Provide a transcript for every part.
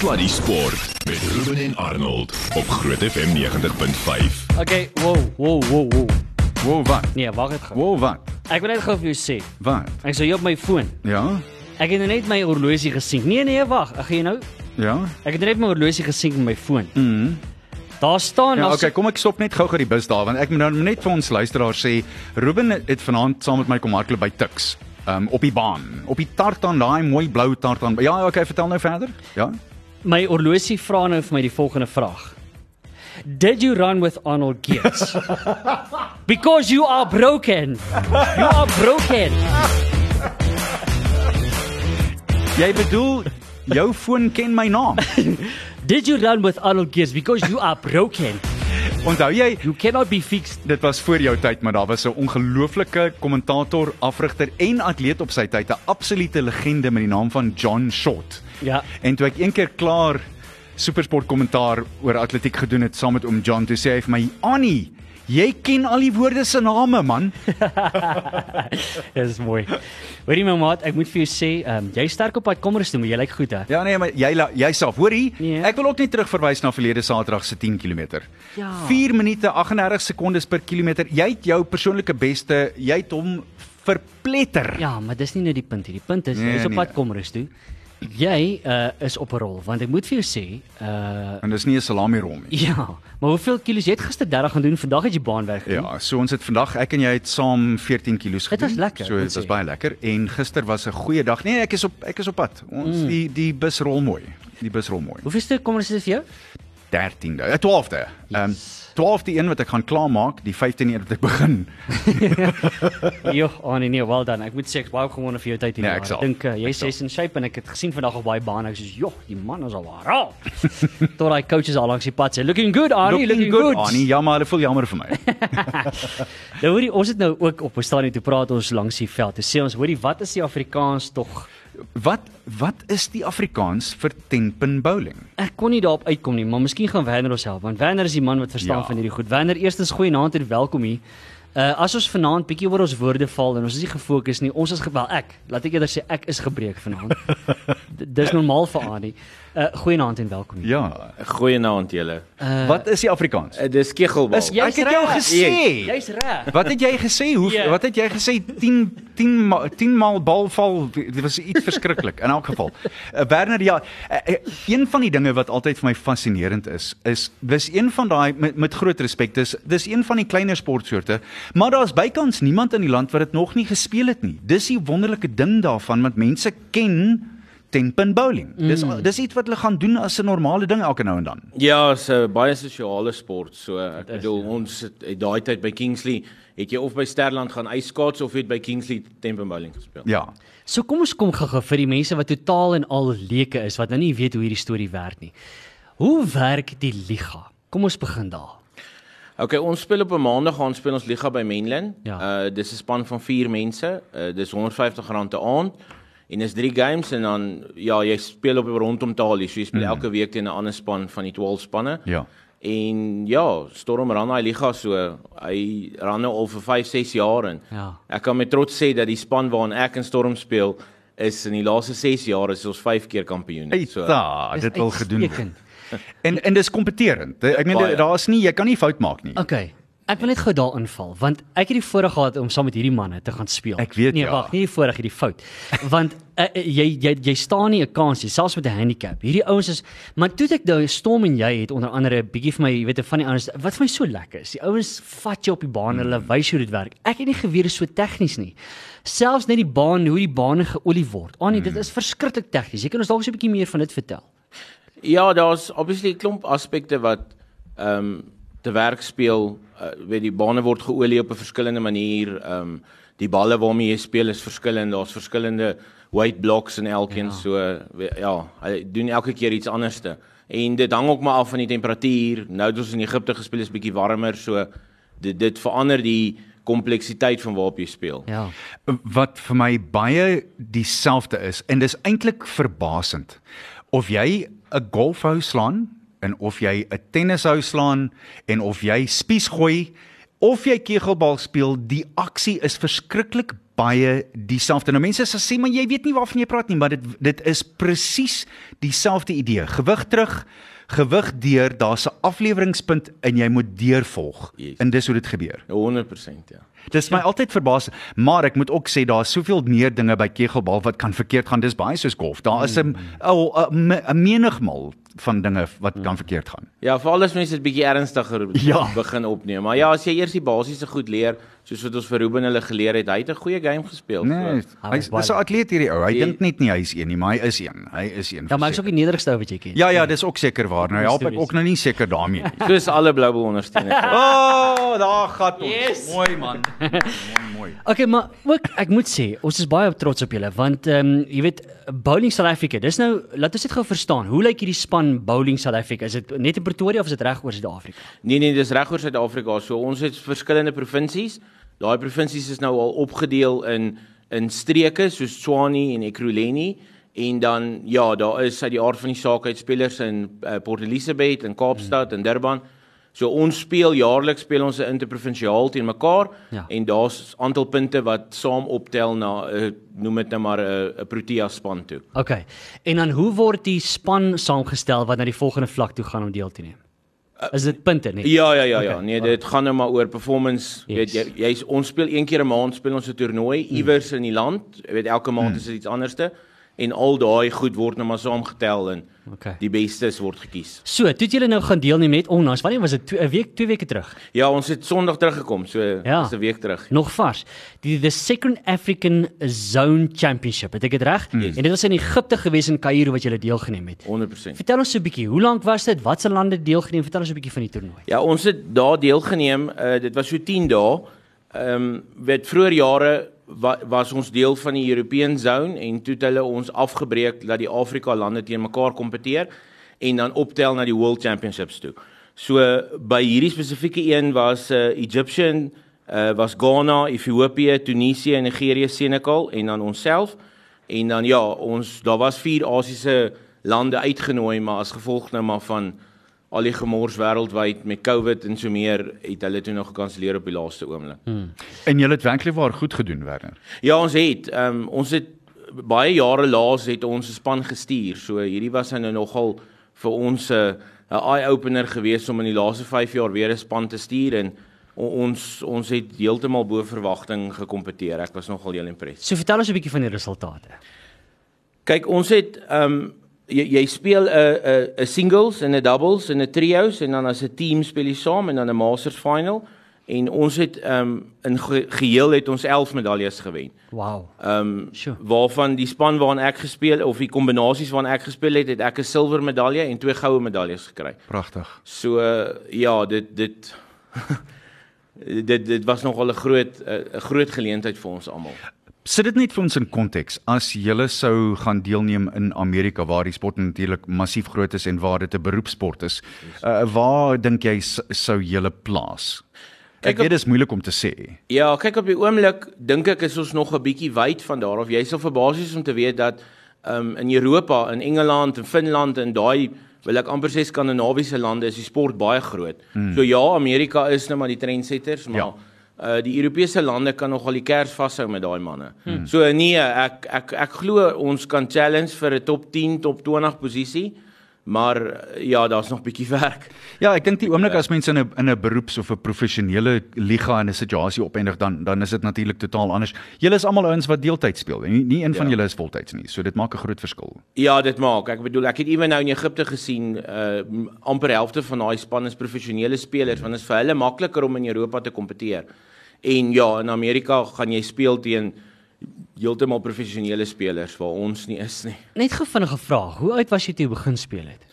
Sluddy Sport met Ruben en Arnold op Groot FM 90.5. Okay, wow, wow, wow, wow. Wow, wat? Nee, wag dit gou. Wow, wat? Ek wil net gou vir jou sê. Wat? Ek sou hier op my foon. Ja? Ek het nou net my horlosie gesien. Nee nee, wag. Ek gaan nou. Ja? Ek het net my horlosie gesien op my foon. Mhm. Daar staan Ja, okay, kom ek stop net gou-gou die bus daar want ek moet nou net vir ons luisteraars sê Ruben het vanaand saam met my kom hardloop by Tuks. Um op die baan, op die tartan, daai mooi blou tartan. Ja, okay, vertel nou verder. Ja. My horlosie vra nou vir my die volgende vraag. Did you run with Arnold Gears? Because you are broken. You are broken. Jy bedoel jou foon ken my naam. Did you run with Arnold Gears because you are broken? Onthou jy You cannot be fixed. Dit was voor jou tyd, maar daar was 'n ongelooflike kommentator, afrigter en atleet op sy tyd, 'n absolute legende met die naam van John Short. Ja. En toe ek een keer klaar supersport kommentaar oor atletiek gedoen het saam met oom John, toe sê hy vir my: "Annie, jy ken al die woorde se name, man." Dit is mooi. Hoorie my maat, ek moet vir jou sê, ehm um, jy sterk op pad kommers toe, maar jy lyk goed hè. Ja nee, maar jy la- jouself, hoorie? Nee. Ek wil ook net terugverwys na verlede Saterdag se 10 km. Ja. 4 minute 38 sekondes per kilometer. Jy het jou persoonlike beste, jy het hom verpletter. Ja, maar dis nie nou die punt hier. Die punt is Nee, jy's op nee. pad kommers toe. Jy uh, is op 'n rol want ek moet vir jou sê, uh En dis nie 'n salami rol nie. ja, maar hoeveel kilos jy het gister 30 gaan doen, vandag het jy baanwerk gedoen. Ja, so ons het vandag ek en jy het saam 14 kilos Dit gedoen. was lekker, So dit was baie lekker en gister was 'n goeie dag. Nee, ek is op ek is op pad. Ons mm. die die bus rol mooi. Die bus rol mooi. Hoeveel stuk kommers is dit vir jou? 13de, eh, 12de. Ehm 12de een wat ek gaan klaarmaak, die 15de een wat ek begin. Jo, oh nee nee, well done. Ek moet sê ek is baie opgewonde vir jou tyd hier. Nee, ek dink uh, jy Ek sal. sês in shape en ek het gesien vandag op baie bane. Ek sê, "Joh, die man is al waar." Tot daai coaches al langs die pad sê, "Looking good, Arnie, looking, good." Annie, ja, maar hulle voel jammer vir my. Nou hoorie, ons het nou ook op 'n stadion toe praat ons langs die veld. Toe sê ons, hoorie, wat is die Afrikaans tog? Wat wat is die Afrikaans vir tenpin bowling? Ek kon nie daarop uitkom nie, maar miskien gaan Werner ons help want Werner is die man wat verstaan Ja. van hierdie goed. Werner, eerstens goeie aand en welkom hier. Uh as ons vanaand bietjie oor ons woorde val en ons is nie gefokus nie, ons is wel ek, laat ek eerder sê ek is gebreek vanaand. Dis normaal vir Anie. Uh goeie aand en welkom. Ja. Goeienaand julle. Uh, Wat is die Afrikaans? Uh, dis kegelbal. Is- Ek het jou gesê. Jy's reg. Wat het jy gesê? Hoe Ja. wat het jy gesê 10 10 ma- 10 maal balval dit was iets verskriklik in elk geval. Uh, Werner ja, uh, uh, een van die dinge wat altyd vir my fascinerend is is dis een van daai met, met groot respek dis dis een van die kleiner sportsoorte, maar daar's bykans niemand in die land wat dit nog nie gespeel het nie. Dis die wonderlike ding daarvan want mense ken tenpin bowling. Dis Mm. dis iets wat hulle gaan doen as 'n normale ding elke nou en dan. Ja, is 'n baie sosiale sport. So ek is, bedoel ja. ons het, het daai tyd by Kingsley het jy of by Sterland gaan ijskaats of het by Kingsley tempo bowling gespeel. Ja. So kom ons kom gou-gou vir die mense wat totaal en al leuke is wat nou nie weet hoe hierdie storie werk nie. Hoe werk die liga? Kom ons begin daar. Okay, ons speel op 'n maandag gaan speel ons liga by Menlyn. Ja. Uh dis 'n span van 4 mense. Uh dis R150 'n aand. En dis 3 games en dan ja, jy speel op rondom Talie. So jy speel Mhm. elke week teen 'n ander span van die 12 spanne. Ja. En ja, Storm ran daai liga so. Hy ran nou al vir 5, 6 jaar en Ja. ek kan met trots sê dat die span waarin ek in Storm speel is in die laaste 6 jaar is ons 5 keer kampioen. Eita, Dis dit wil gedoen word. En en dis kompeterend. Ek meen Baie. daar's nie jy kan nie fout maak nie. Okay. Ek wil net gou daar inval want ek het die voorreg gehad om saam met hierdie manne te gaan speel. Ek weet, nee, ja. wag, nie die voorreg hierdie fout. Want uh, jy jy jy staan nie 'n kans nie, selfs met 'n handicap. Hierdie ouens is maar toe ek nou Storm en jy het onder andere 'n bietjie vir my, jy weet, van die ouens wat vir my so lekker is. Die ouens vat jou op die baan, hulle Hmm. wys hoe dit werk. Ek het nie geweet is so tegnies nie. Selfs net die baan, hoe die bane geolie word. Anie, Hmm. dit is verskriklik tegnies. Jy kan ons dalk so 'n bietjie meer van dit vertel. Ja, daar's obviously 'n klomp aspekte wat ehm um, te werk speel. Uh, weet die bane word geolie op 'n verskillende manier. Ehm um, die balle waarmee jy speel is verskillend. Daar's verskillende weight blocks in elkeen. Ja. Ja. So we- ja, hy doen elke keer iets anderste. En dit hang ook maar af van die temperatuur. Nou het ons in Egipte gespeel is bietjie warmer, so dit dit verander die kompleksiteit van waarop jy speel. Ja. Wat vir my baie dieselfde is en dis eintlik verbasend. Of jy 'n golfhou slaan en of jy 'n tennishou slaan en of jy spies gooi of jy kegelbal speel, die aksie is verskriklik baie dieselfde. Nou mense sê maar jy weet nie waarvan jy praat nie, maar dit dit is presies dieselfde idee. Gewig terug, gewig deur, daar's 'n afleweringspunt en jy moet deurvolg. Yes. En dis hoe dit gebeur. 100% ja. Dis my altyd verbaas, maar ek moet ook sê daar's soveel meer dinge by kegelbal wat kan verkeerd gaan. Dis baie soos golf. Daar is 'n 'n 'n menigmal van dinge wat kan verkeerd gaan. Ja, veral as mense dit bietjie ernstiger Ja. begin opneem. Maar ja, as jy eers die basiese goed leer, soos wat ons vir Ruben hulle geleer het, hy het 'n goeie game gespeel. Nee, Hy hy was is baie 'n atleet hierdie ou. Hy Die- dink net nie hy is een nie, maar hy is een. Hy is een. Ja, maar ek's ook die nederigste ou wat jy ken. Ja ja, dis ook seker waar. Nou help ek ook nou nie seker daarmee nie. So, soos alle Bloubal ondersteuners. Oh, daar gaan ons. Yes. Mooi man. Mooi mooi. Okay, maar ook ek moet sê, ons is baie trots op julle want ehm um, jy weet Bowling South Africa. Dis nou laat ons dit gou verstaan. Hoe lyk hierdie span Bowling South Africa? Is dit net in Pretoria of is dit reg oor Suid-Afrika? Nee nee, dis reg oor Suid-Afrika. So ons het verskillende provinsies. Daai provinsies is nou al opgedeel in in streke soos Tshwane en Ekurhuleni en dan ja, daar is uit die aard van die saak uit spelers in uh, Port Elizabeth en Kaapstad en Durban. So ons speel jaarliks speel ons 'n interprovinsiaal teen mekaar Ja. en daar's aantal punte wat saam optel na 'n uh, noem dit nou maar 'n uh, Protea span toe. Okay. En dan hoe word die span saamgestel wat na die volgende vlak toe gaan om deel te neem? Is dit punte nie? Ja ja ja ja. Okay. Nee, dit gaan nou maar oor performance. Yes. Weet jy, jy's ons speel een keer 'n maand speel ons 'n toernooi iewers in die land. Weet elke maand is dit iets anderste en al daai goed word nou maar saamgetel en Okay. die bestes word gekies. So, toe het julle nou gaan deelneem net onlangs. Wanneer was dit? 'n week, twee weke terug. Ja, ons het Sondag teruggekom, so Ja. dis 'n week terug. Nog vars. Die the Second African Zone Championship. Het ek dit reg? Yes. En dit was in Egipte gewees in Kaïro wat julle deelgeneem het. 100%. Vertel ons so 'n bietjie, hoe lank was dit? Watse lande deelgeneem? Vertel ons 'n bietjie van die toernooi. Ja, ons het daar deelgeneem. Uh, dit was so 10 dae. Ehm um, weet vroeër jare wa, was ons deel van die European Zone en toe het hulle ons afgebreek dat die Afrika lande teen mekaar kompeteer en dan optel na die World Championships toe. So by hierdie spesifieke een was uh, Egyptian, uh, was Ghana, Ethiopië, Tunesië, Nigerië, Senegal en dan onsself. En dan ja, ons daar was vier Asiëse lande uitgenooi, maar as gevolg nou maar van al die gemors wêreldwyd met COVID en so meer het hulle toe nog gekanselleer op die laaste oomblik. Hmm. En jy het werklik waar goed gedoen, Werner. Ja, ons het ehm um, ons het baie jare laas het ons 'n span gestuur. So hierdie was nou nogal vir ons 'n 'n eye opener geweest om in die laaste 5 jaar weer 'n span te stuur en ons ons het heeltemal bo verwagting gekompeteer. Ek was nogal heel impressed. So vertel ons 'n bietjie van die resultate. Kyk, ons het ehm um, jy, jy speel 'n 'n 'n singles en 'n doubles en 'n trios en dan as 'n team speel jy saam en dan 'n masters final en ons het ehm um, in ge geheel het ons 11 medaljes gewen. Wow. Ehm um, Sjoe. waarvan die span waarin ek gespeel of die kombinasies waarin ek gespeel het, het ek 'n silwer medalje en twee goue medaljes gekry. Pragtig. So uh, ja, dit dit dit dit was nogal 'n groot 'n groot geleentheid vir ons almal. Sit dit net vir ons in konteks. As jy sou gaan deelneem in Amerika waar die sport natuurlik massief groot is en waar dit 'n beroepsport is, uh, waar dink jy sou jy plaas? Kyk Ek weet dit is moeilik om te sê. Ja, kyk op die oomblik dink ek is ons nog 'n bietjie wyd van daar of jy sal verbaas wees om te weet dat um, in Europa, in Engeland en Finland en daai wil ek amper sê skandinawiese lande is die sport baie groot. Hmm. So ja, Amerika is nou maar die trendsetters, maar Ja. Uh die Europese lande kan nogal die kers vashou met daai manne. Hmm. So nee, ek ek ek glo ons kan challenge vir 'n top 10, top 20 posisie. Maar uh, ja, daar's nog bietjie werk. Ja, ek dink die oomblik as mense in 'n in 'n beroeps of 'n professionele liga in 'n situasie opeindig dan dan is dit natuurlik totaal anders. Julle is almal ouens wat deeltyd speel. Nie, nie een van Ja. julle is voltyds nie. So dit maak 'n groot verskil. Ja, dit maak. Ek bedoel, ek het ewen nou in Egipte gesien, uh amper helfte van daai span is professionele spelers want dit is vir hulle makliker om in Europa te kompeteer. En ja, in Amerika gaan jy speel teen heeltemal professionele spelers waar ons nie is nie. Net gou vinnige vraag. Hoe oud was jy toe jy begin speel het?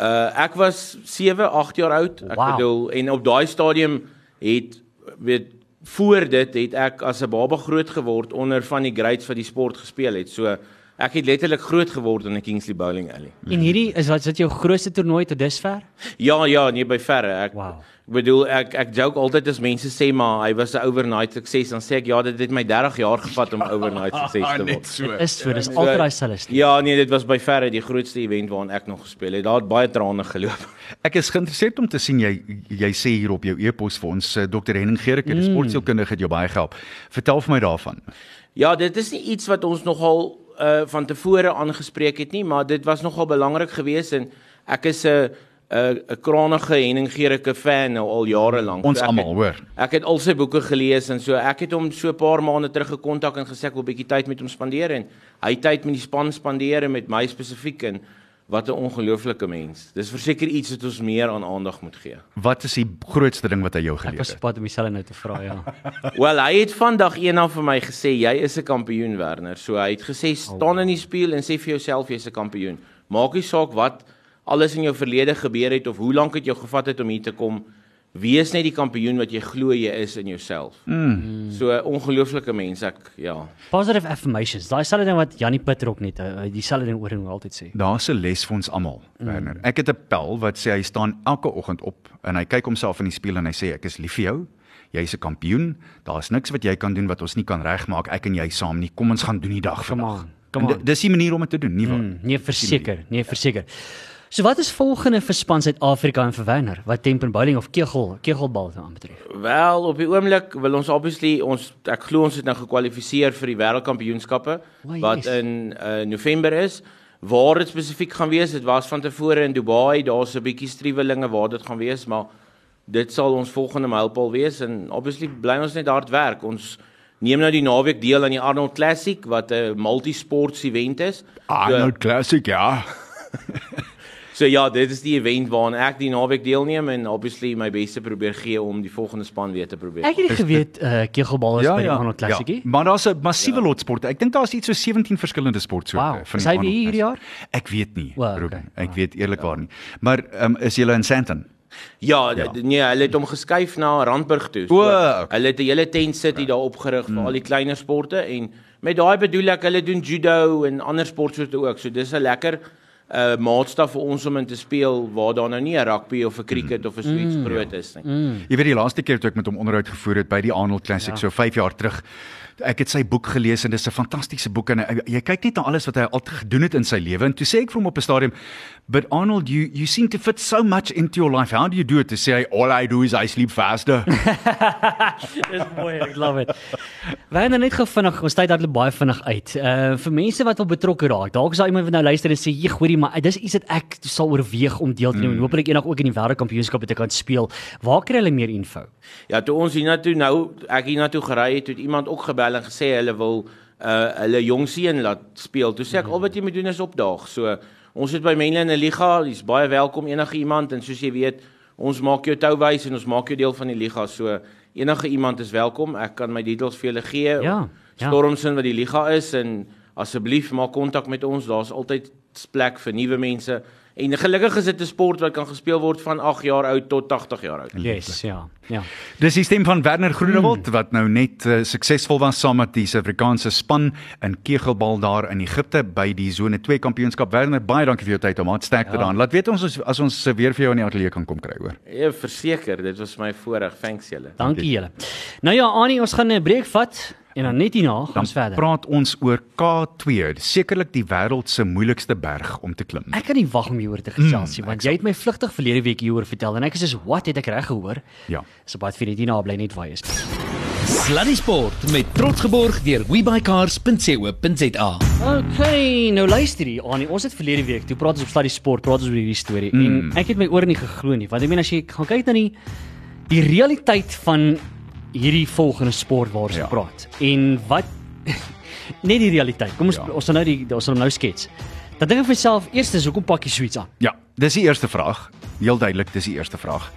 Uh ek was 7, 8 jaar oud. Ek Wow. bedoel en op daai stadium het weet voor dit het ek as 'n baba groot geword onder van die greats wat die sport gespeel het. So ek het letterlik groot geword in die Kingsley Bowling Alley. En hierdie is wat is dit jou grootste toernooi tot dusver? Ja, ja, nee by verre. Ek Wow. Ek bedoel ek ek joke altyd as mense sê maar hy was 'n overnight sukses dan sê ek ja, dit het my 30 jaar gevat om 'n overnight sukses te word. so. Dit is so, dis altyd daai selfde storie. Ja, nee, dit was by verre die grootste event waaraan ek nog gespeel het. Daar het baie trane geloop. Ek is geïnteresseerd om te sien jy jy sê hier op jou e-pos vir ons eh, Dr Henning Gericke, die Mm. sportsielkundige het jou baie gehelp. Vertel vir my daarvan. Ja, dit is nie iets wat ons nogal uh van tevore aangespreek het nie, maar dit was nogal belangrik geweest en ek is 'n 'n 'n kranige Henning Gericke fan nou al jare lank. Ons So almal, hoor. Ek het al sy boeke gelees en so ek het hom so 'n paar maande terug gekontak en gesê ek wil 'n bietjie tyd met hom spandeer en hy tyd met die span spandeer en met my spesifiek en wat 'n ongelooflike mens. Dis verseker iets wat ons meer aan aandag moet gee. Wat is die grootste ding wat hy jou Ek geleer was het? op pad om dieselfde nou te vra, ja. Wel, hy het vandag eendag vir my gesê jy is 'n kampioen Werner. So hy het gesê staan in die spieël en sê vir jouself jy's 'n kampioen. Maak nie saak wat alles in jou verlede gebeur het of hoe lank dit jou gevat het om hier te kom. Wees net die kampioen wat jy glo jy is in jouself. Mm. So ongelooflike mens ek ja. Positive affirmations. Daai selfde ding wat Janie Pitter ook net uh, dieselfde ding oor en oor altyd sê. Daar's 'n les vir ons almal, Werner. Ek het 'n pel wat sê hy staan elke oggend op en hy kyk homself in die spieël en hy sê ek is lief vir jou. Jy's 'n kampioen. Daar's niks wat jy kan doen wat ons nie kan regmaak ek en jy saam nie. Kom ons gaan doen die dag vandag. En di- on. Dis die manier om dit te doen, nie waar? Mm, nee, verseker, nee, verseker. So wat is volgende vir span Suid-Afrika en vir Werner wat tempo bowling of kegel kegelbal aanbetref? Wel, op die oomblik wil ons obviously ons ek glo ons het nou gekwalifiseer vir die wêreldkampioenskappe O, wat yes. in uh, November is. Waar dit spesifiek gaan wees, dit was van tevore in Dubai, daar's 'n bietjie struwelinge waar dit gaan wees, maar dit sal ons volgende mylpaal wees en obviously bly ons net hard werk. Ons neem nou die naweek deel aan die Arnold Classic wat 'n multisports event is. Arnold Classic, ja. So ja, dit is die event waaraan ek die naweek deelneem en obviously my beste probeer gee om die volgende span weer te probeer. Ek het nie geweet uh, kegelbal is by die Arnold Classic nie. Ja, maar daar's 'n massiewe ja. lot sporte. Ek dink daar's iets so 17 verskillende sportsoorte Wow. van die Arnold weer hierdie Classic. jaar? Ek weet nie, Wel, Ruben. okay. Ek weet eerlikwaar nie. Maar ehm um, is jy in Sandton? Ja, ja. nee, hulle het hom geskuif na Randburg toe. O, okay. Hulle het 'n hele tent city daar opgerig vir al die kleiner sporte en met daai bedoel ek hulle doen judo en ander sportsoorte ook. So dis 'n lekker uh maatstaf vir ons om in te speel waar daar nou nie 'n rugby of 'n cricket of 'n swets groot is nie. Jy weet die laaste keer toe ek met hom onderhoud gevoer het by die Arnold Classic ja. so 5 jaar terug. Ek het sy boek gelees en dis 'n fantastiese boek en hy, jy kyk net na alles wat hy al gedoen het in sy lewe en toe sê ek vir hom op 'n stadium, "But Arnold, you you seem to fit so much into your life. How do you do it?" Toe sê hy, "All I do is I sleep faster." Dis mooi, ek love it. Werner net gou vinnig, ons tyd hardloop baie vinnig uit. Uh vir mense wat wil betrokke raak. Dalk is daar iemand wat nou luister en sê, "Jy hoorie, maar dis iets wat ek sal oorweeg om deel te neem en hopelik eendag ook in die wêreldkampioenskappe te kan speel." Waar kry hulle meer info? Ja, toe ons hiernatoe nou ek hiernatoe gery het, het iemand ook gebel en gesê hulle wil uh hulle jong seun laat speel. Toe sê ek al wat jy moet doen is opdaag. So ons het by Menle in 'n liga, dis baie welkom enige iemand en soos jy weet, ons maak jou touwys en ons maak jou deel van die liga. So enige iemand is welkom. Ek kan my details vir julle gee. Ja, ja. Stormsin wat die liga is en asseblief maak kontak met ons. Daar's altyd plek vir nuwe mense. En gelukkig is dit 'n sport wat kan gespeel word van 8 jaar oud tot 80 jaar oud. Yes, ja. Ja. Dis die stem van Werner Groenewald wat nou net uh, suksesvol was saam met die Suid-Afrikaanse span in kegelbal daar in Egipte by die sone 2 kampioenskap. Werner, baie dankie vir jou tyd om aan te Ja. daan. Laat weet ons as, as ons weer vir jou in die ateljee kan kom kry, hoor. Ja, verseker, dit was my voorreg. Thanks julle. Dankie julle. Nou ja, Annie, ons gaan 'n breek vat en dan net hierna gaan Dan ons verder. praat ons oor K2, sekerlik die wêreld se moeilikste berg om te klim. Ek kan nie wag om hieroor te gesels nie, want jy het my vlugtig verlede week hieroor vertel en ek is soos, "Wat het ek reg gehoor?" Ja. So baie vir dit na bly net waar jy is. Sluddy Sport met trots geborg deur webuycars.co.za. Okay, nou luister hier, Annie, ons het verlede week, toe praat ons op stadie sport, praat ons oor hierdie storie mm. en ek het my ore nie geglo nie, want ek meen as jy gaan kyk na die die realiteit van hierdie volgende sport waar ons Ja. praat en wat net die realiteit. Kom ons Ja. ons sal nou die ons hom nou skets. Dan dink ek vir myself, eerstens, hoekom pak jy suits aan? Ja, dis die eerste vraag. Heel duidelik, dis die eerste vraag.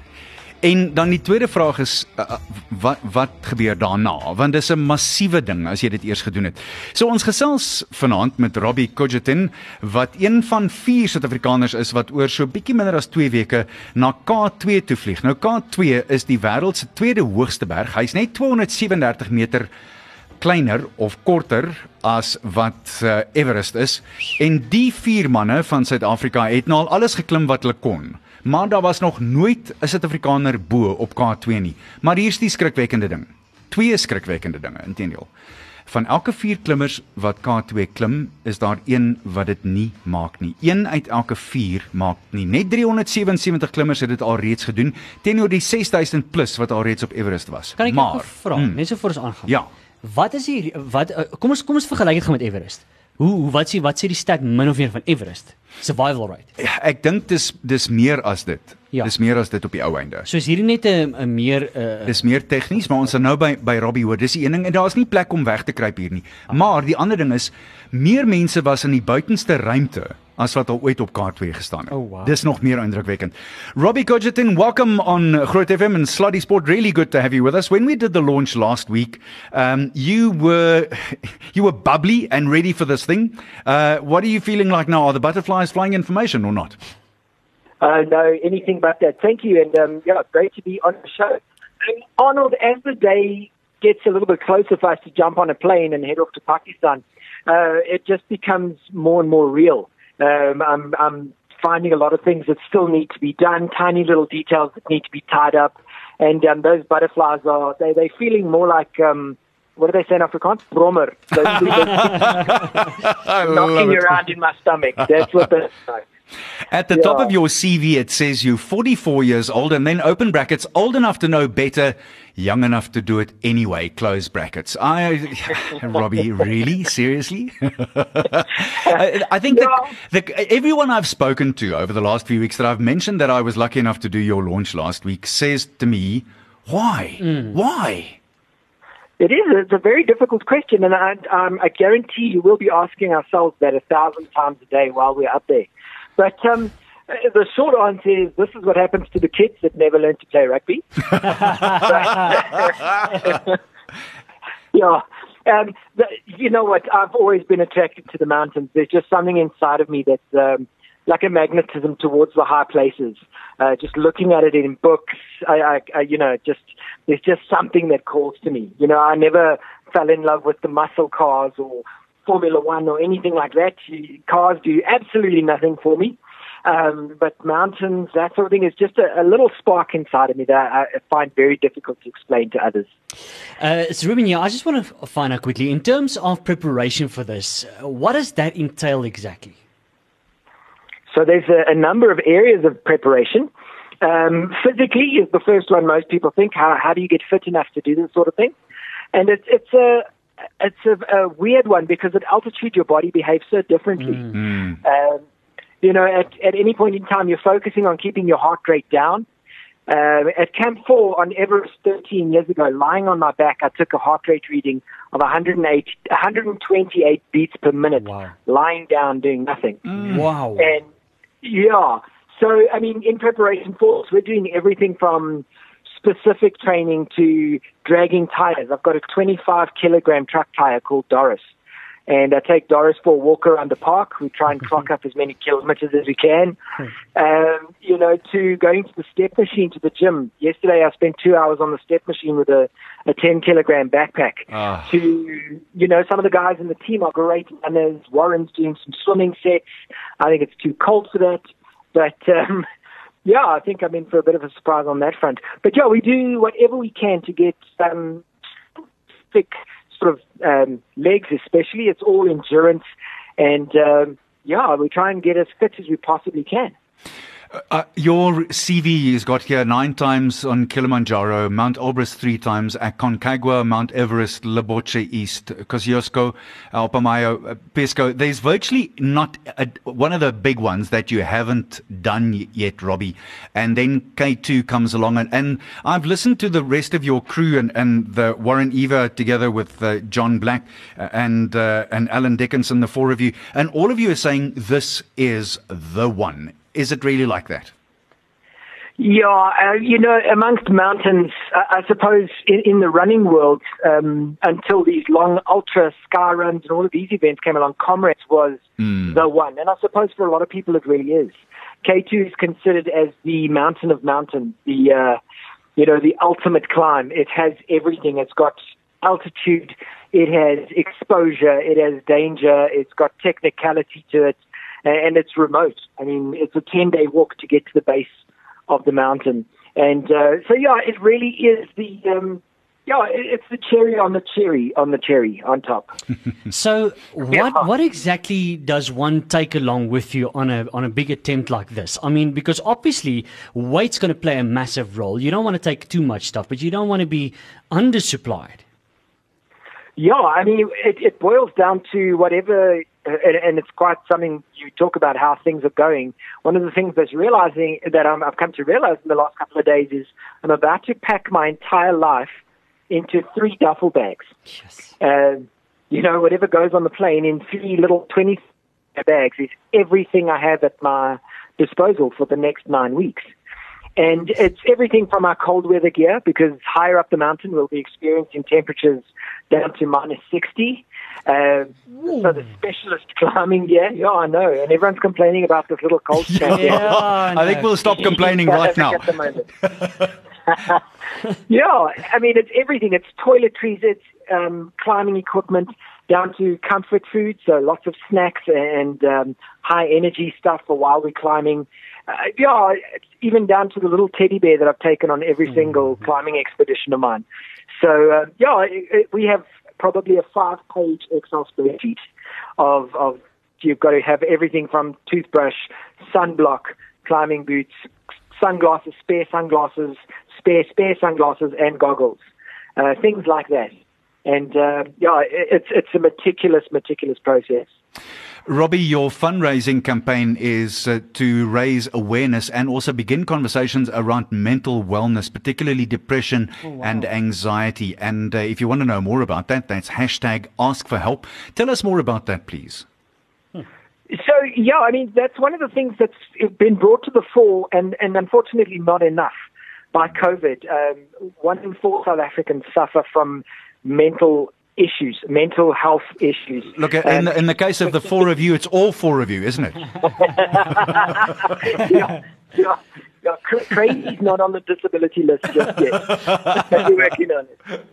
En dan die tweede vraag is uh, wat wat gebeur daarna? Want dis 'n massiewe ding as jy dit eers gedoen het. So ons gesels vanaand met Robbie Kojetin wat een van vier Suid-Afrikaners is wat oor so bietjie minder as 2 weke na K2 toe vlieg. Nou K2 is die wêreld se tweede hoogste berg. Hy's net 237 meter kleiner of korter as wat uh, Everest is en die vier manne van Suid-Afrika het nou al alles geklim wat hulle kon. Maar daar was nog nooit 'n Suid-Afrikaner bo op K2 nie. Maar hier's die skrikwekkende ding. Twee skrikwekkende dinge, inteendeel. Van elke 4 klimmers wat K2 klim, is daar een wat dit nie maak nie. Een uit elke 4 maak nie. Net 377 klimmers het dit al reeds gedoen teenoor die 6000 plus wat al reeds op Everest was. Kan ek maar, net vra, mm, so voor ons aangaan. Ja. Wat is die wat uh, kom ons kom ons vergelyk dit gou met Everest. Hoe wat sê wat sê die stat min of meer van Everest? Survival rate. Ja, ek dink dis dis meer as dit. Ja. Dis meer as dit op die ou einde. So is hierdie net 'n 'n meer uh, Dis meer tegnies, maar ons is nou by by Robbie hoor. Dis die een ding en daar's nie plek om weg te kruip hier nie. Maar die ander ding is meer mense was in die buitenste ruimte as wat al ooit op K2 gestaan het. Oh, wow. Dis nog meer indrukwekkend. Robbie Kojetin, welcome on Groot FM and Sluddy Sport. Really good to have you with us. When we did the launch last week, um you were you were bubbly and ready for this thing. Uh what are you feeling like now? Are the butterflies flying information or not? Uh, no, anything but that. Thank you, and um, yeah, great to be on the show. Um, Arnold, as the day gets a little bit closer for us to jump on a plane and head off to Pakistan, uh, it just becomes more and more real. Um, I'm, I'm finding a lot of things that still need to be done, tiny little details that need to be tied up, and um, those butterflies are they they're feeling more like. Um, what do they say in Afrikaans? Brommer. Those knocking around in my stomach. That's what they. At the top of your CV, it says you're 44 years old, and then open brackets, old enough to know better, young enough to do it anyway, close brackets. I, Robbie, really? Seriously? I, I think that, that everyone I've spoken to over the last few weeks that I've mentioned that I was lucky enough to do your launch last week says to me, why? Why? It is. It's a very difficult question, and I, um, I guarantee you we'll be asking ourselves that a thousand times a day while we're up there. But um, uh, the short answer is this is what happens to the kids that never learn to play rugby. yeah. Um, the, you know what? I've always been attracted to the mountains. There's just something inside of me that's um, like a magnetism towards the high places. Uh, just looking at it in books, I, I, I, you know, just there's just something that calls to me. You know, I never fell in love with the muscle cars or Formula One or anything like that. Cars do absolutely nothing for me. Um, but mountains, that sort of thing, is just a, a little spark inside of me that I, find very difficult to explain to others. Uh, so Ruben, yeah, I just want to find out quickly in terms of preparation for this, what does that entail exactly? So there's a, a number of areas of preparation. Um, physically is the first one most people think. How, how do you get fit enough to do this sort of thing? And it's it's a it's a, a weird one because at altitude your body behaves so differently. Um, you know, at, at any point in time, you're focusing on keeping your heart rate down. Uh, at Camp 4 on Everest 13 years ago, lying on my back, I took a heart rate reading of 108, 128 beats per minute, Wow. lying down doing nothing. Wow. And yeah, so I mean, in preparation for this, we're doing everything from specific training to dragging tires. I've got a 25 kilogram truck tire called Doris. And I take Doris for a walk around the park. We try and clock up as many kilometers as we can. Um, you know, to going to the step machine to the gym. Yesterday I spent two hours on the step machine with a, a 10 kilogram backpack. Ah. To, you know, some of the guys in the team are great runners. Warren's doing some swimming sets. I think it's too cold for that. But, um, yeah, I think I'm in for a bit of a surprise on that front. But yeah, we do whatever we can to get um, thick sort of um, legs, especially. It's all endurance, and um, yeah, we try and get as fit as we possibly can. Uh, your CV has got here nine times on Kilimanjaro, Mount Elbrus three times, Aconcagua, Mount Everest, Lobuche East, Kosciuszko, Alpamayo, uh, Pisco. There's virtually not a, one of the big ones that you haven't done yet, Robbie. And then K2 comes along, and, and I've listened to the rest of your crew and, and the Warren Eva together with uh, John Black uh, and uh, and Alan Dickinson, the four of you, and all of you are saying this is the one. Is it really like that? Yeah, uh, you know, amongst mountains, I, I suppose in, in the running world, um, until these long ultra sky runs and all of these events came along, Comrades was the one. And I suppose for a lot of people it really is. K2 is considered as the mountain of mountains, the, uh, you know, the ultimate climb. It has everything. It's got altitude, it has exposure, it has danger, it's got technicality to it, and it's remote. I mean, it's a 10 day walk to get to the base of the mountain. And uh, so, yeah, it really is the. Um, yeah, it's the cherry on the cherry on the cherry on top. so, what what exactly does one take along with you on a on a big attempt like this? I mean, because obviously weight's going to play a massive role. You don't want to take too much stuff, but you don't want to be undersupplied. Yeah, I mean, it, it boils down to whatever, and, and it's quite something you talk about how things are going. One of the things that's realizing that i I've come to realize in the last couple of days is I'm about to pack my entire life into three duffel bags. Yes. Uh, you know, whatever goes on the plane in three little 20 bags is everything I have at my disposal for the next nine weeks. And it's everything from our cold weather gear, because higher up the mountain we'll be experiencing temperatures down to minus 60. Uh, so the specialist climbing gear, yeah, I know, and everyone's complaining about this little cold snap. yeah, I, I think we'll stop complaining right now. yeah, I mean it's everything. It's toiletries, it's um, climbing equipment, down to comfort food. So lots of snacks and um, high energy stuff for while we're climbing. Uh, yeah, even down to the little teddy bear that I've taken on every mm-hmm. single climbing expedition of mine. So uh, yeah, it, it, we have probably a five-page Excel spreadsheet of of you've got to have everything from toothbrush, sunblock, climbing boots, sunglasses, spare sunglasses, spare spare sunglasses and goggles, uh, things like that. And uh, yeah, it's it's a meticulous, meticulous process. Robbie, your fundraising campaign is uh, to raise awareness and also begin conversations around mental wellness, particularly depression oh, wow. and anxiety. And uh, if you want to know more about that, that's hashtag ask for help. Tell us more about that, please. So yeah, I mean that's one of the things that's been brought to the fore, and and unfortunately not enough by COVID. Um, one in four South Africans suffer from mental issues, mental health issues. Look, in, um, the, in the case of the four of you, it's all four of you, isn't it? yeah, yeah, yeah. Crazy's not on the disability list just yet. We're working on it.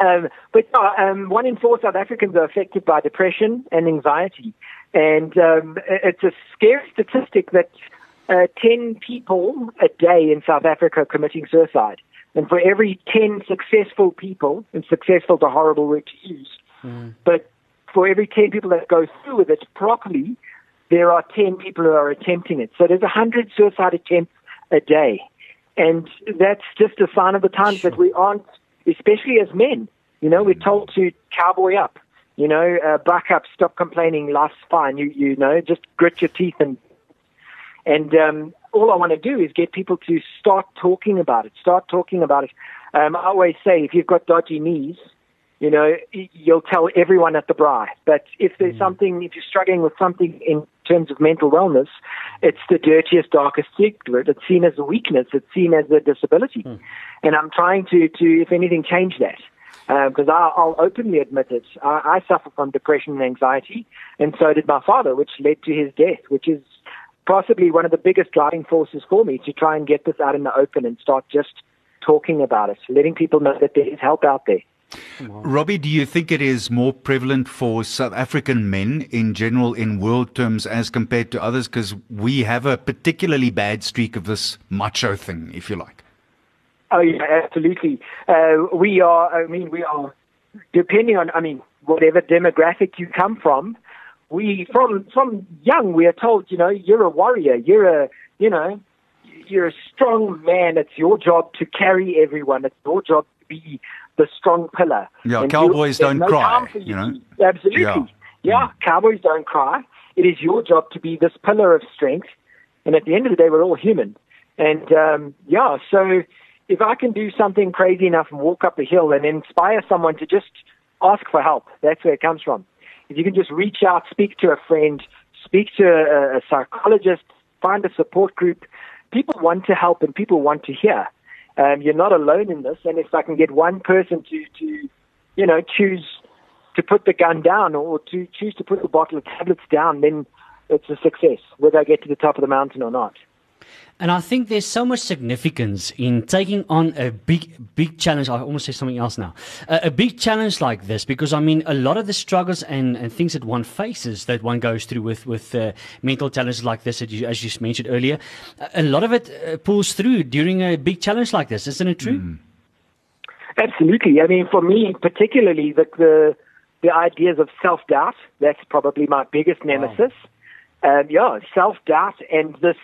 Um, but um, one in four South Africans are affected by depression and anxiety. And um, it's a scary statistic that uh, 10 people a day in South Africa are committing suicide. And for every 10 successful people, and successful is a horrible word to use, mm. but for every 10 people that go through with it properly, there are 10 people who are attempting it. So there's 100 suicide attempts a day. And that's just a sign of the times sure. that we aren't, especially as men, you know, we're told to cowboy up. You know, uh, buck up, stop complaining, life's fine. You you know, just grit your teeth and and um, all I want to do is get people to start talking about it. Start talking about it. Um, I always say, if you've got dodgy knees, you know, you'll tell everyone at the braai. But if there's mm. something, if you're struggling with something in terms of mental wellness, it's the dirtiest, darkest secret. It's seen as a weakness. It's seen as a disability. Mm. And I'm trying to, to, if anything, change that because uh, I'll openly admit it. I, I suffer from depression and anxiety, and so did my father, which led to his death, which is possibly one of the biggest driving forces for me to try and get this out in the open and start just talking about it, letting people know that there is help out there. Robbie, do you think it is more prevalent for South African men in general in world terms as compared to others? Because we have a particularly bad streak of this macho thing, if you like. Oh yeah, absolutely. Uh, we are. I mean, we are. Depending on, I mean, whatever demographic you come from, we from from young we are told, you know, you're a warrior. You're a, you know, you're a strong man. It's your job to carry everyone. It's your job to be the strong pillar. Yeah, and cowboys don't no cry. You, you know, absolutely. Yeah. yeah, mm. cowboys don't cry. It is your job to be this pillar of strength. And at the end of the day, we're all human. And um, yeah, so if I can do something crazy enough and walk up a hill and inspire someone to just ask for help, that's where it comes from. If you can just reach out, speak to a friend, speak to a, a psychologist, find a support group, people want to help and people want to hear. Um, you're not alone in this, and if I can get one person to, to, you know, choose to put the gun down or to choose to put the bottle of tablets down, then it's a success, whether I get to the top of the mountain or not. And I think there's so much significance in taking on a big, big challenge. I almost say something else now. Uh, a big challenge like this, because I mean, a lot of the struggles and, and things that one faces, that one goes through with with uh, mental challenges like this, that you, as you mentioned earlier, a lot of it uh, pulls through during a big challenge like this. Isn't it true? Mm. Absolutely. I mean, for me particularly, the the, the ideas of self doubt. That's probably my biggest nemesis. Wow. Um, yeah, self doubt and this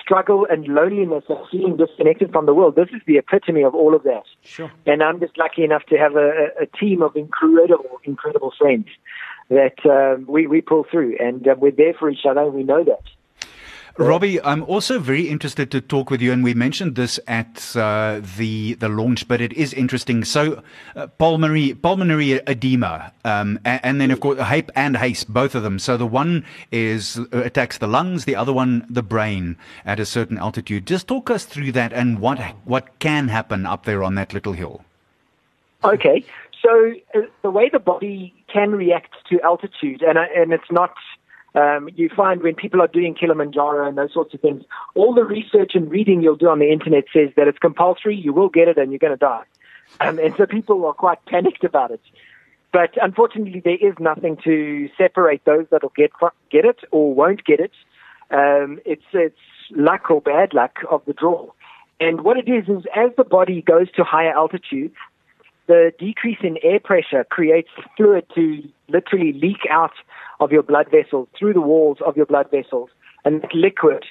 struggle and loneliness of feeling disconnected from the world. This is the epitome of all of that. Sure. And I'm just lucky enough to have a, a team of incredible, incredible friends that um, we, we pull through. And uh, we're there for each other, and we know that. Robbie, I'm also very interested to talk with you, and we mentioned this at uh, the the launch, but it is interesting. So, uh, pulmonary pulmonary edema, um, and, and, then of course HAPE and HACE, both of them. So the one is uh, attacks the lungs, the other one the brain at a certain altitude. Just talk us through that and what what can happen up there on that little hill. Okay, so uh, the way the body can react to altitude, and and it's not um, you find when people are doing Kilimanjaro and those sorts of things, all the research and reading you'll do on the internet says that it's compulsory, you will get it, and you're going to die. Um, and so people are quite panicked about it. But unfortunately, there is nothing to separate those that'll get get it or won't get it. Um, it's it's luck or bad luck of the draw. And what it is is as the body goes to higher altitudes, the decrease in air pressure creates fluid to literally leak out of your blood vessels, through the walls of your blood vessels. And that liquid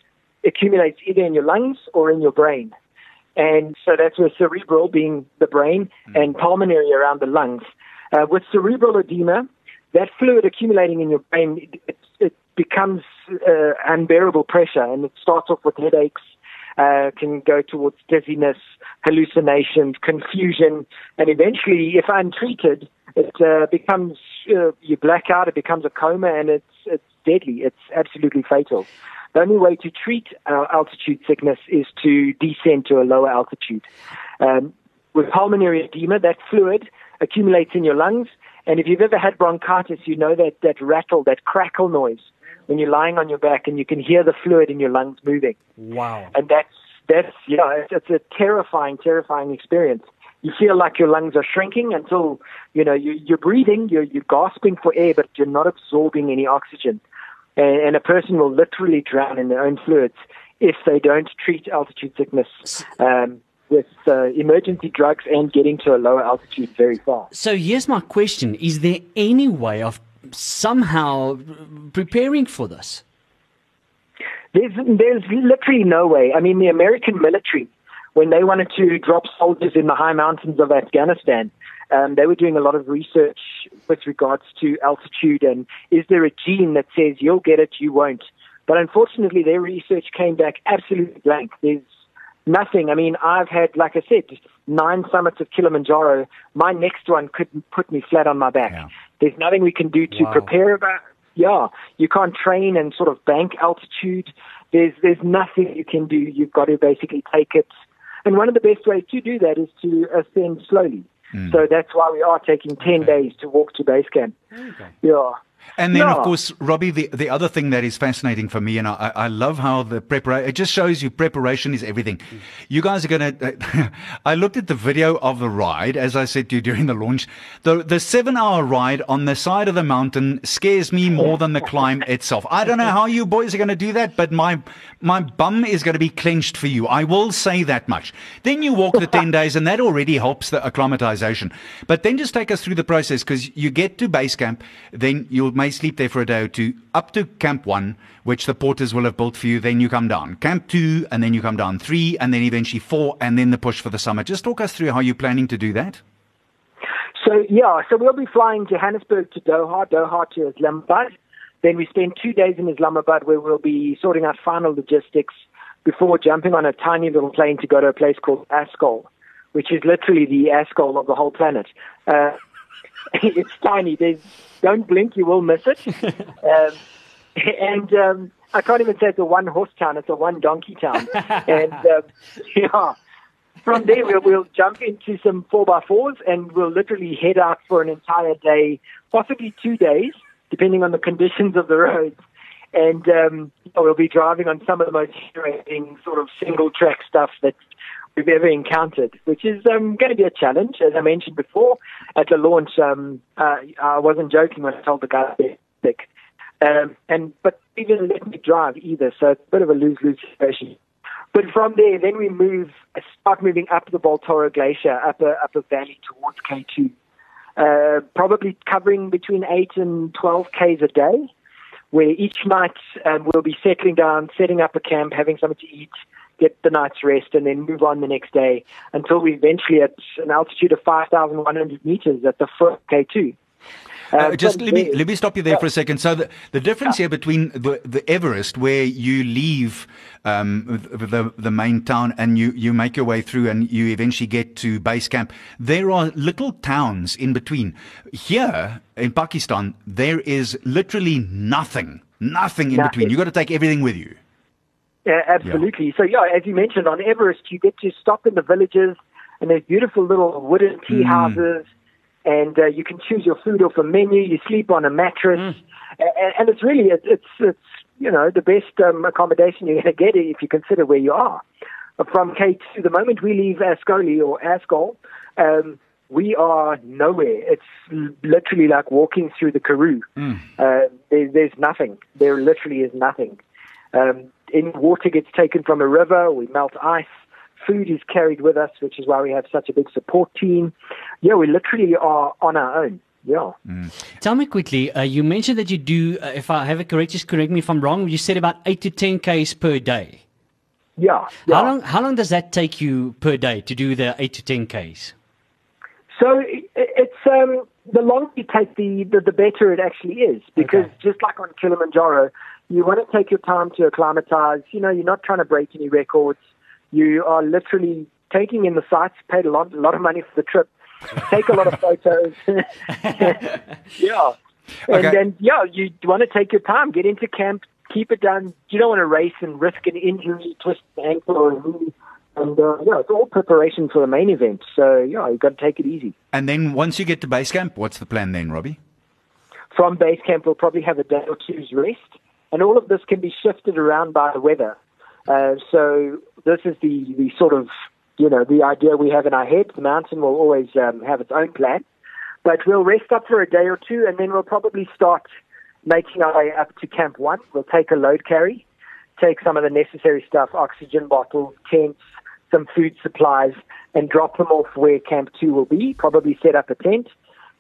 accumulates either in your lungs or in your brain. And so that's where cerebral being the brain mm. and pulmonary around the lungs. Uh, with cerebral edema, that fluid accumulating in your brain, it, it becomes uh, unbearable pressure and it starts off with headaches, uh, can go towards dizziness, hallucinations, confusion, and eventually, if untreated, it uh, becomes uh, you black out, it becomes a coma, and it's it's deadly. It's absolutely fatal. The only way to treat uh, altitude sickness is to descend to a lower altitude. Um, with pulmonary edema, that fluid accumulates in your lungs, and if you've ever had bronchitis, you know that that rattle, that crackle noise when you're lying on your back, and you can hear the fluid in your lungs moving. Wow! And that's that's yeah, it's, it's a terrifying, terrifying experience you feel like your lungs are shrinking until you know you, you're breathing, you're, you're gasping for air, but you're not absorbing any oxygen. And, and a person will literally drown in their own fluids if they don't treat altitude sickness um, with uh, emergency drugs and getting to a lower altitude very fast. So here's my question: Is there any way of somehow preparing for this? There's, there's literally no way. I mean, the American military when they wanted to drop soldiers in the high mountains of Afghanistan, um, they were doing a lot of research with regards to altitude and is there a gene that says you'll get it, you won't. But unfortunately, their research came back absolutely blank. There's nothing. I mean, I've had, like I said, nine summits of Kilimanjaro. My next one could put me flat on my back. Yeah. There's nothing we can do to wow. prepare about. Yeah, you can't train and sort of bank altitude. There's there's nothing you can do. You've got to basically take it and one of the best ways to do that is to ascend slowly. Mm. So that's why we are taking 10 okay. days to walk to base camp. Okay. Yeah. And then, yeah. of course, Robbie, the, the other thing that is fascinating for me, and I, I love how the preparation, it just shows you preparation is everything. Mm. You guys are going to, I looked at the video of the ride, as I said to you during the launch. The, the seven hour ride on the side of the mountain scares me more than the climb itself. I don't know how you boys are going to do that, but my, my bum is going to be clenched for you. I will say that much. Then you walk the 10 days, and that already helps the acclimatization. But then just take us through the process because you get to base camp, then you'll may sleep there for a day or two, up to Camp 1, which the porters will have built for you. Then you come down. Camp 2, and then you come down 3, and then eventually 4, and then the push for the summer. Just talk us through how you're planning to do that. So, yeah, so we'll be flying Johannesburg to Doha, Doha to Islamabad. Then we spend two days in Islamabad where we'll be sorting out final logistics before jumping on a tiny little plane to go to a place called Askole, which is literally the Ascol of the whole planet. Uh, it's tiny. There's don't blink, you will miss it. um, and um, I can't even say it's a one horse town; it's a one donkey town. and um, yeah, from there we'll, we'll jump into some four by fours, and we'll literally head out for an entire day, possibly two days, depending on the conditions of the roads. and um, we'll be driving on some of the most interesting sort of single track stuff that we've ever encountered, which is um, going to be a challenge. As I mentioned before at the launch, um, uh, I wasn't joking when I told the guy sick. Um, and but he didn't let me drive either, so it's a bit of a lose lose situation. But from there, then we move, start moving up the Baltoro Glacier, up a, up a valley towards K2. Uh, probably covering between 8 and 12 Ks a day, where each night um, we'll be settling down, setting up a camp, having something to eat, get the night's rest, and then move on the next day until we eventually at an altitude of 5,100 meters at the foot K2. Uh, just let me let me stop you there for a second. So the the difference here between the the Everest, where you leave um, the the main town and you you make your way through and you eventually get to base camp, there are little towns in between. Here in Pakistan, there is literally nothing, nothing in between. You've got to take everything with you. Yeah, absolutely. Yeah. So yeah, as you mentioned on Everest, you get to stop in the villages and there's beautiful little wooden tea mm. houses and uh, you can choose your food off a menu. You sleep on a mattress, mm. and, and, it's really it's it's you know the best um, accommodation you're going to get if you consider where you are. From K2, the moment we leave Askole or Ascol, um, we are nowhere. It's literally like walking through the Karoo. Mm. Uh, there, there's nothing. There literally is nothing. Um, any water gets taken from a river. We melt ice food is carried with us, which is why we have such a big support team. Yeah, we literally are on our own. Yeah. Mm. Tell me quickly. Uh, you mentioned that you do. Uh, if I have it correct, just correct me if I'm wrong. You said about eight to ten k's per day. Yeah, yeah. How long? How long does that take you per day to do the eight to ten k's? So it's um, the longer you take, the, the, the better it actually is. Because okay. just like on Kilimanjaro, you want to take your time to acclimatize. You know, you're not trying to break any records. You are literally taking in the sights, paid a lot, a lot of money for the trip, take a lot of photos. yeah. And okay. then, yeah, you want to take your time, get into camp, keep it done. You don't want to race and risk an injury, twist an ankle or a knee. And uh, yeah, it's all preparation for the main event. So yeah, you've got to take it easy. And then once you get to base camp, what's the plan then, Robbie? From base camp, we'll probably have a day or two's rest. And all of this can be shifted around by the weather. Uh, so this is the, the sort of, you know, the idea we have in our head. The mountain will always um, have its own plan. But we'll rest up for a day or two and then we'll probably start making our way up to Camp 1. We'll take a load carry, take some of the necessary stuff, oxygen bottles, tents, some food supplies, and drop them off where Camp 2 will be, probably set up a tent,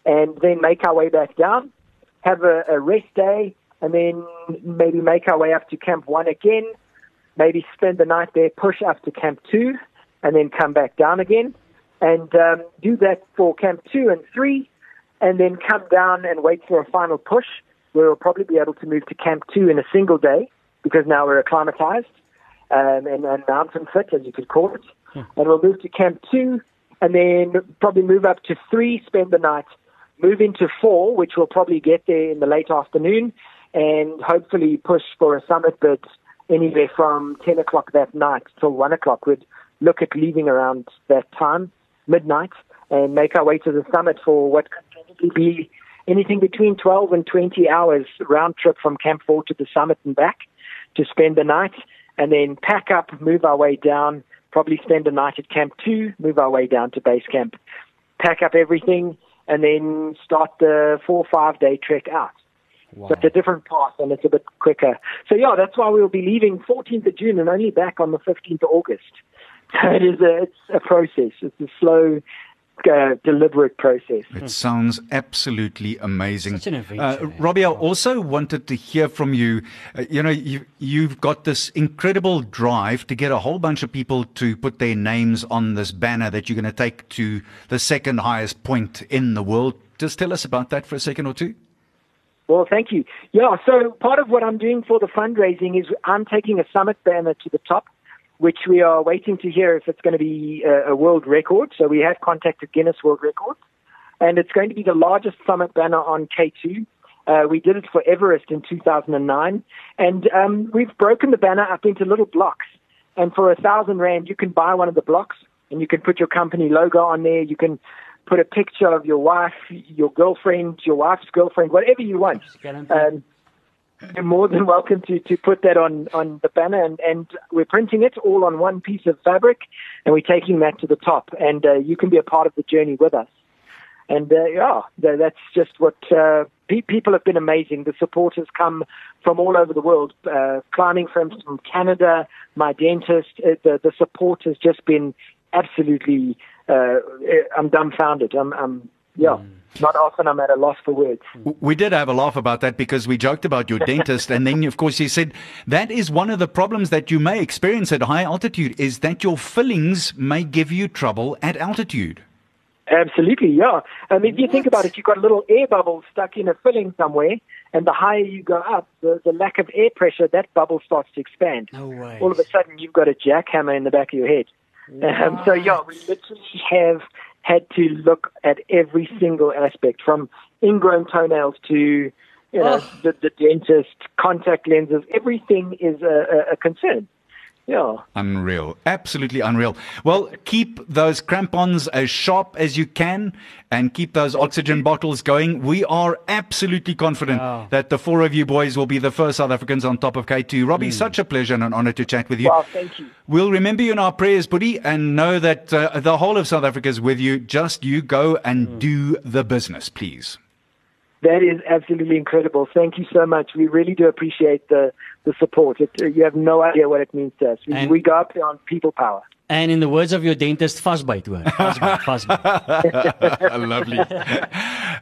and then make our way back down, have a, a rest day, and then maybe make our way up to Camp 1 again, maybe spend the night there, push up to Camp 2, and then come back down again, and um, do that for Camp 2 and 3, and then come down and wait for a final push, where we'll probably be able to move to Camp 2 in a single day, because now we're acclimatized um, and, and mountain fit, as you could call it. Hmm. And we'll move to Camp 2, and then probably move up to 3, spend the night, move into 4, which we'll probably get there in the late afternoon, and hopefully push for a summit bid anywhere from 10 o'clock that night till 1 o'clock. We'd look at leaving around that time, midnight, and make our way to the summit for what could probably be anything between 12 and 20 hours round trip from Camp 4 to the summit and back to spend the night, and then pack up, move our way down, probably spend a night at Camp 2, move our way down to base camp, pack up everything, and then start the four or five day trek out. Wow. So it's a different path and it's a bit quicker. So yeah, that's why we'll be leaving 14th of June and only back on the 15th of August. So it is a, it's a process. It's a slow, uh, deliberate process. It sounds absolutely amazing. Such an adventure, uh, Robbie, I also wanted to hear from you. Uh, you know, you, you've got this incredible drive to get a whole bunch of people to put their names on this banner that you're going to take to the second highest point in the world. Just tell us about that for a second or two. Well, thank you. Yeah, so part of what I'm doing for the fundraising is I'm taking a summit banner to the top, which we are waiting to hear if it's going to be a, a world record. So we have contacted Guinness World Records, and it's going to be the largest summit banner on K2. Uh, we did it for Everest in 2009, and um, we've broken the banner up into little blocks. And for a thousand rand, you can buy one of the blocks, and you can put your company logo on there. You can put a picture of your wife, your girlfriend, your wife's girlfriend, whatever you want. Um, you're more than welcome to, to put that on, on the banner. And, and we're printing it all on one piece of fabric, and we're taking that to the top. And uh, you can be a part of the journey with us. And uh, yeah, tha- that's just what uh, pe- people have been amazing. The support has come from all over the world. Uh, climbing friends from Canada, my dentist. Uh, the the support has just been absolutely. Uh, I'm dumbfounded. I'm, I'm yeah. Not often I'm at a loss for words. We did have a laugh about that because we joked about your dentist, and then of course he said that is one of the problems that you may experience at high altitude is that your fillings may give you trouble at altitude. Absolutely, yeah. I mean, if you think about it, you've got a little air bubble stuck in a filling somewhere, and the higher you go up, the, the lack of air pressure, that bubble starts to expand. No way. All of a sudden, you've got a jackhammer in the back of your head. Um, so, yeah, we literally have had to look at every single aspect, from ingrown toenails to you know, Oh. the, the dentist, contact lenses. Everything is a, a, a concern. Yeah. Unreal. Absolutely unreal. Well, keep those crampons as sharp as you can and keep those oxygen bottles going. We are absolutely confident Wow. that the four of you boys will be the first South Africans on top of K2. Robbie, such a pleasure and an honor to chat with you. Wow, thank you. We'll remember you in our prayers, buddy, and know that uh, the whole of South Africa is with you. Just you go and do the business, please. That is absolutely incredible. Thank you so much. We really do appreciate the, the support. It, you have no idea what it means to us. We, And- we go up there on people power. And in the words of your dentist, vasbyt hoor. Vasbyt, vasbyt. Lovely.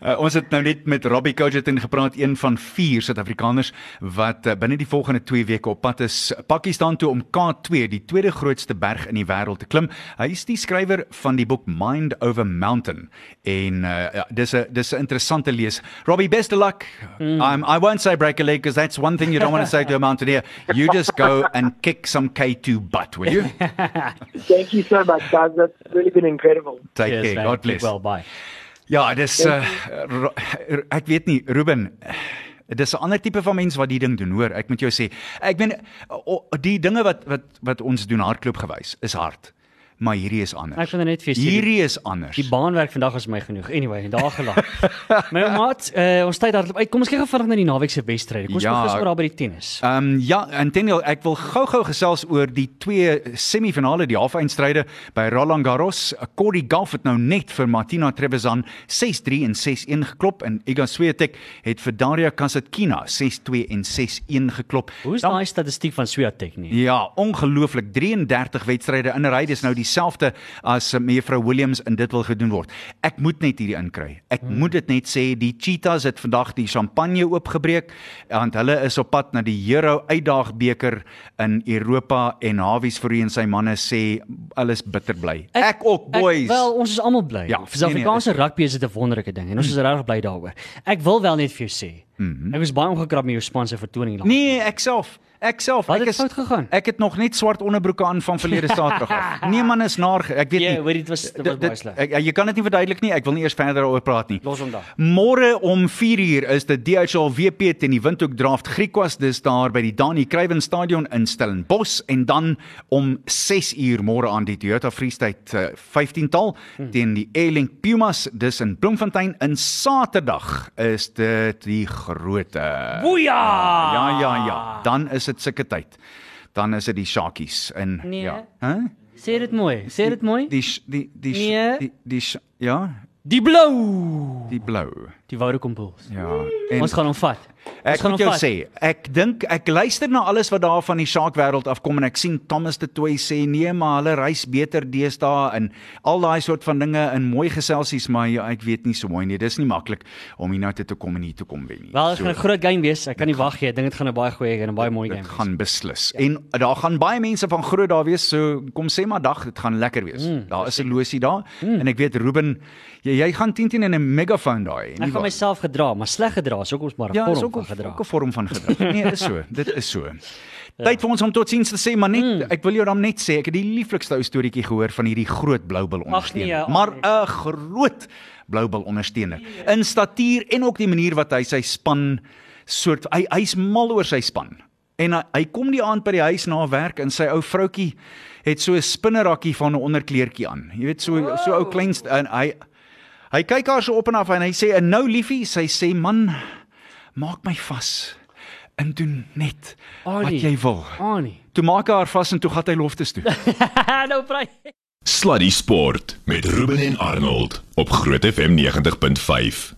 Uh, ons het nou net met Robbie Cogetin gepraat, een van vier Suid-Afrikaners wat uh, binne die volgende 2 weke op pad is Pakistan toe om K2, die tweede grootste berg in die wêreld te klim. Hy is die skrywer van die boek Mind Over Mountain en uh, ja, dis 'n dis 'n interessante lees. Robbie, best of luck. Mm. I'm, I won't say break a leg because that's one thing you don't want to say to a mountaineer. You just go and kick some K2 butt, will you? Thank you so much, guys. That's really been incredible. Take Cheers, care. man. God Keep bless. Well, bye. Ja, dis uh, ek weet nie, Ruben. Dis 'n ander tipe van mens wat die ding doen, hoor. Ek moet jou sê. Ek meen o- die dinge wat wat wat ons doen hardloop gewys is hard. Maar hierdie is anders. Ek dit net vir sê, Hierdie is anders. Die baanwerk vandag was my genoeg. Anyway, daar gelaat. My maat, uh, ons tyd hardloop uit. Kom ons kyk gou vinnig na die naweek se wedstryde. Kom ons Ja. fokus daar by die tennis. Ehm um, ja, Antonio, ek wil gou-gou gesels oor die twee semifinale, die halfeindstryde by Roland Garros. Cody Gauff het nou net vir Martina Trevisan 6-3 en 6-1 geklop en Iga Swiatek het vir Daria Kasatkina 6-2 en 6-1 geklop. Hoe is daai statistiek van Swiatek nie? Ja, ongelooflik. 33 wedstryde in 'n ry. Dis nou dieselfde as mevrou Williams en dit wil gedoen word. Ek moet net hierdie inkry. Ek hmm. moet dit net sê die Cheetahs het vandag die champagne oopgebreek want hulle is op pad na die Euro uitdaagbeker in Europa en Hawies vir en sy manne sê hulle is bitter bly. Ek, ek ook boys. Ek, wel, ons is almal bly. Ja, vir Suid-Afrikaanse nee, nee, rugby is dit 'n wonderlike ding en ons is regtig bly daaroor. Ek wil wel net vir jou sê. Mm -hmm. Ek was baie ongekrap met jou span se vertoning laas. Nee, ek self. Ek self. Wat ek het fout gegaan? Ek het nog net swart onderbroeke aan van verlede Saterdag af. Nee man is naar. Ek weet Ja, nie. weet jy, dit was- dit was baie sleg. Ek, jy kan dit nie verduidelik nie. Ek wil nie eers verder daaroor praat nie. Los hom daar. Môre om 4uur is dit DHL WP teen die Windhoek Draft Griquas dis daar by die Dani Kruiven Stadion in Stellenbosch en dan om 6uur môre aan die Toyota Freestyle uh, 15tal hmm. teen die Airlink Pumas dis in Bloemfontein in Saterdag is dit die groote Boeja! Ja ja ja, dan is dit sulke tyd. Dan is dit die Sharkies in Nee. ja. Hæ? Sê dit mooi. Sê dit mooi. Die die die sh- Nee. die, die sh- ja, Die blou. die blou. Die Woude Kompuls. Ja. Ons gaan hom vat. Ek Ons gaan hom jou vat. sê, ek dink ek luister na alles wat daar van die Shark wêreld afkom en ek sien Thomas de Toey sê nee, maar hulle reis beter deesdae en al daai soort van dinge in mooi geselsies, maar ja, ek weet nie so mooi nie. Dis nie maklik om hiernatoe te kom en hier toe kom wen nie. Wel, dit gaan 'n groot game wees. Ek kan nie wag nie. Ek dink dit gaan 'n baie goeie en 'n baie mooi game dit wees. gaan beslis. En daar gaan baie mense van groot daar wees, so kom sê maar dag, dit gaan lekker wees. Mm, daar is 'n losie daar mm. en ek weet Ruben, jy, jy gaan 10 teen in 'n megafoon daai. Ek gaan myself gedra, maar sleg gedra, is ook ons maar 'n Ja, vorm ook van 'n gedra. ook 'n vorm van gedrag. Nee, is so. Dit is so. Tyd vir ons om totsiens te sê, maar net mm. ek wil jou dan net sê, ek het die lieflikste ou storieetjie gehoor van hierdie groot bloubil ondersteuner. nee, maar nee. 'n groot bloubil ondersteuner. In statuur en ook die manier wat hy sy span soort hy hy's mal oor sy span. En hy, hy kom die aand by die huis na werk en sy ou vroutjie het so 'n spinnerakkie van 'n onderkleertjie aan. Jy weet so so ou klein st- en hy hy kyk haar so op en af en hy sê en nou liefie, sy sê man maak my vas. en doen net wat Annie. jy wil. Annie. Toe maak hy haar vas en toe gaan hy loftes toe. nou praai. Sluddy Sport met Ruben en Arnold op Groot FM 90.5.